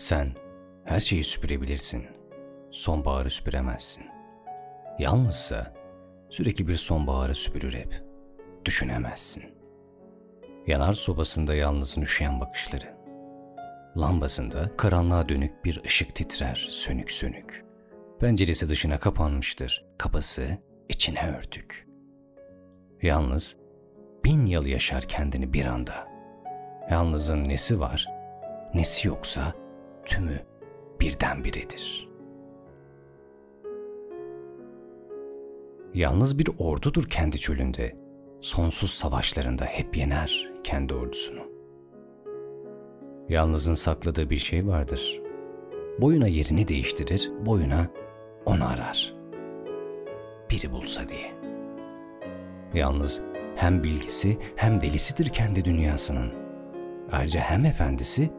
Sen her şeyi süpürebilirsin. Sonbaharı süpüremezsin. Yalnızsa sürekli bir sonbaharı süpürür hep. Düşünemezsin. Yanar sobasında yalnızın üşüyen bakışları. Lambasında karanlığa dönük bir ışık titrer sönük sönük. Penceresi dışına kapanmıştır. Kapısı içine örtük. Yalnız bin yıl yaşar kendini bir anda. Yalnızın nesi var, nesi yoksa tümü birdenbiredir. Yalnız bir ordudur kendi çölünde. Sonsuz savaşlarında hep yener kendi ordusunu. Yalnızın sakladığı bir şey vardır. Boyuna yerini değiştirir, boyuna onu arar. Biri bulsa diye. Yalnız hem bilgisi hem delisidir kendi dünyasının. Ayrıca hem efendisi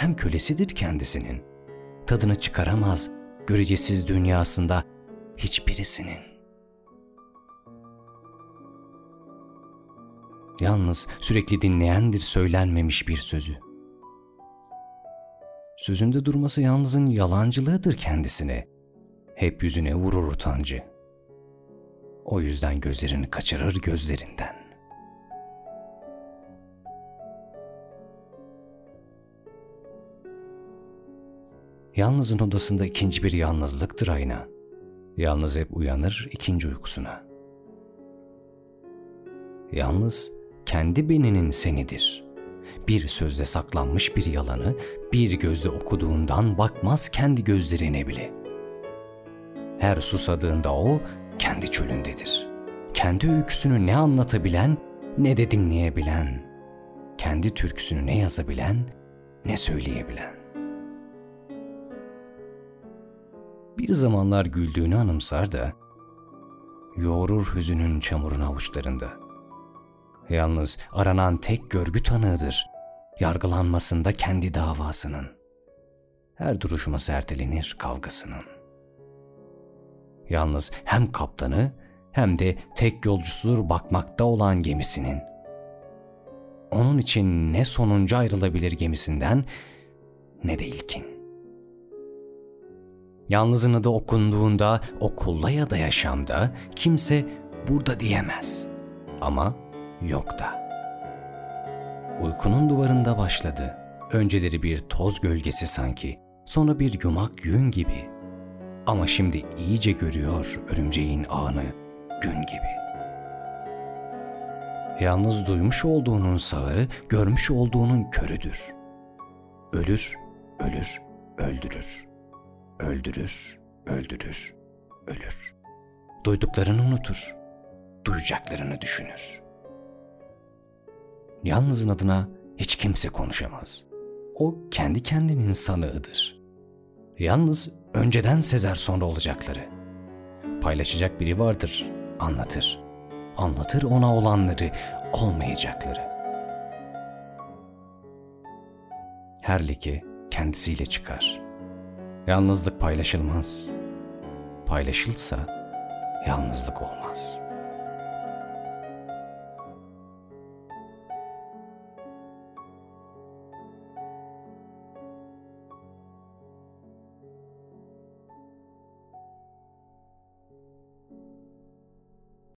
hem kölesidir kendisinin. Tadını çıkaramaz görecesiz dünyasında hiçbirisinin. Yalnız sürekli dinleyendir söylenmemiş bir sözü. Sözünde durması yalnızın yalancılığıdır kendisine. Hep yüzüne vurur utancı. O yüzden gözlerini kaçırır gözlerinden. Yalnızın odasında ikinci bir yalnızlıktır ayna. Yalnız hep uyanır ikinci uykusuna. Yalnız kendi beninin senidir. Bir sözde saklanmış bir yalanı bir gözle okuduğundan bakmaz kendi gözlerine bile. Her susadığında o kendi çölündedir. Kendi öyküsünü ne anlatabilen ne de dinleyebilen. Kendi türküsünü ne yazabilen ne söyleyebilen. Bir zamanlar güldüğünü anımsar da yoğurur hüzünün çamurun avuçlarında. Yalnız aranan tek görgü tanığıdır. Yargılanmasında kendi davasının. Her duruşuma sertelenir kavgasının. Yalnız hem kaptanı hem de tek yolcusudur bakmakta olan gemisinin. Onun için ne sonuncu ayrılabilir gemisinden ne de ilkin. Yalnızın adı okunduğunda okulda ya da yaşamda kimse burada diyemez. Ama yok da. Uykunun duvarında başladı. Önceleri bir toz gölgesi sanki, sonra bir yumak yün gibi. Ama şimdi iyice görüyor örümceğin ağını gün gibi. Yalnız duymuş olduğunun sağırı, görmüş olduğunun körüdür. Ölür, ölür, öldürür. Öldürür, öldürür, ölür. Duyduklarını unutur, duyacaklarını düşünür. Yalnızın adına hiç kimse konuşamaz. O kendi kendinin sanığıdır. Yalnız önceden sezer sonra olacakları. Paylaşacak biri vardır, anlatır. Anlatır ona olanları, olmayacakları. Her leke kendisiyle çıkar. Yalnızlık paylaşılmaz. Paylaşılsa yalnızlık olmaz.''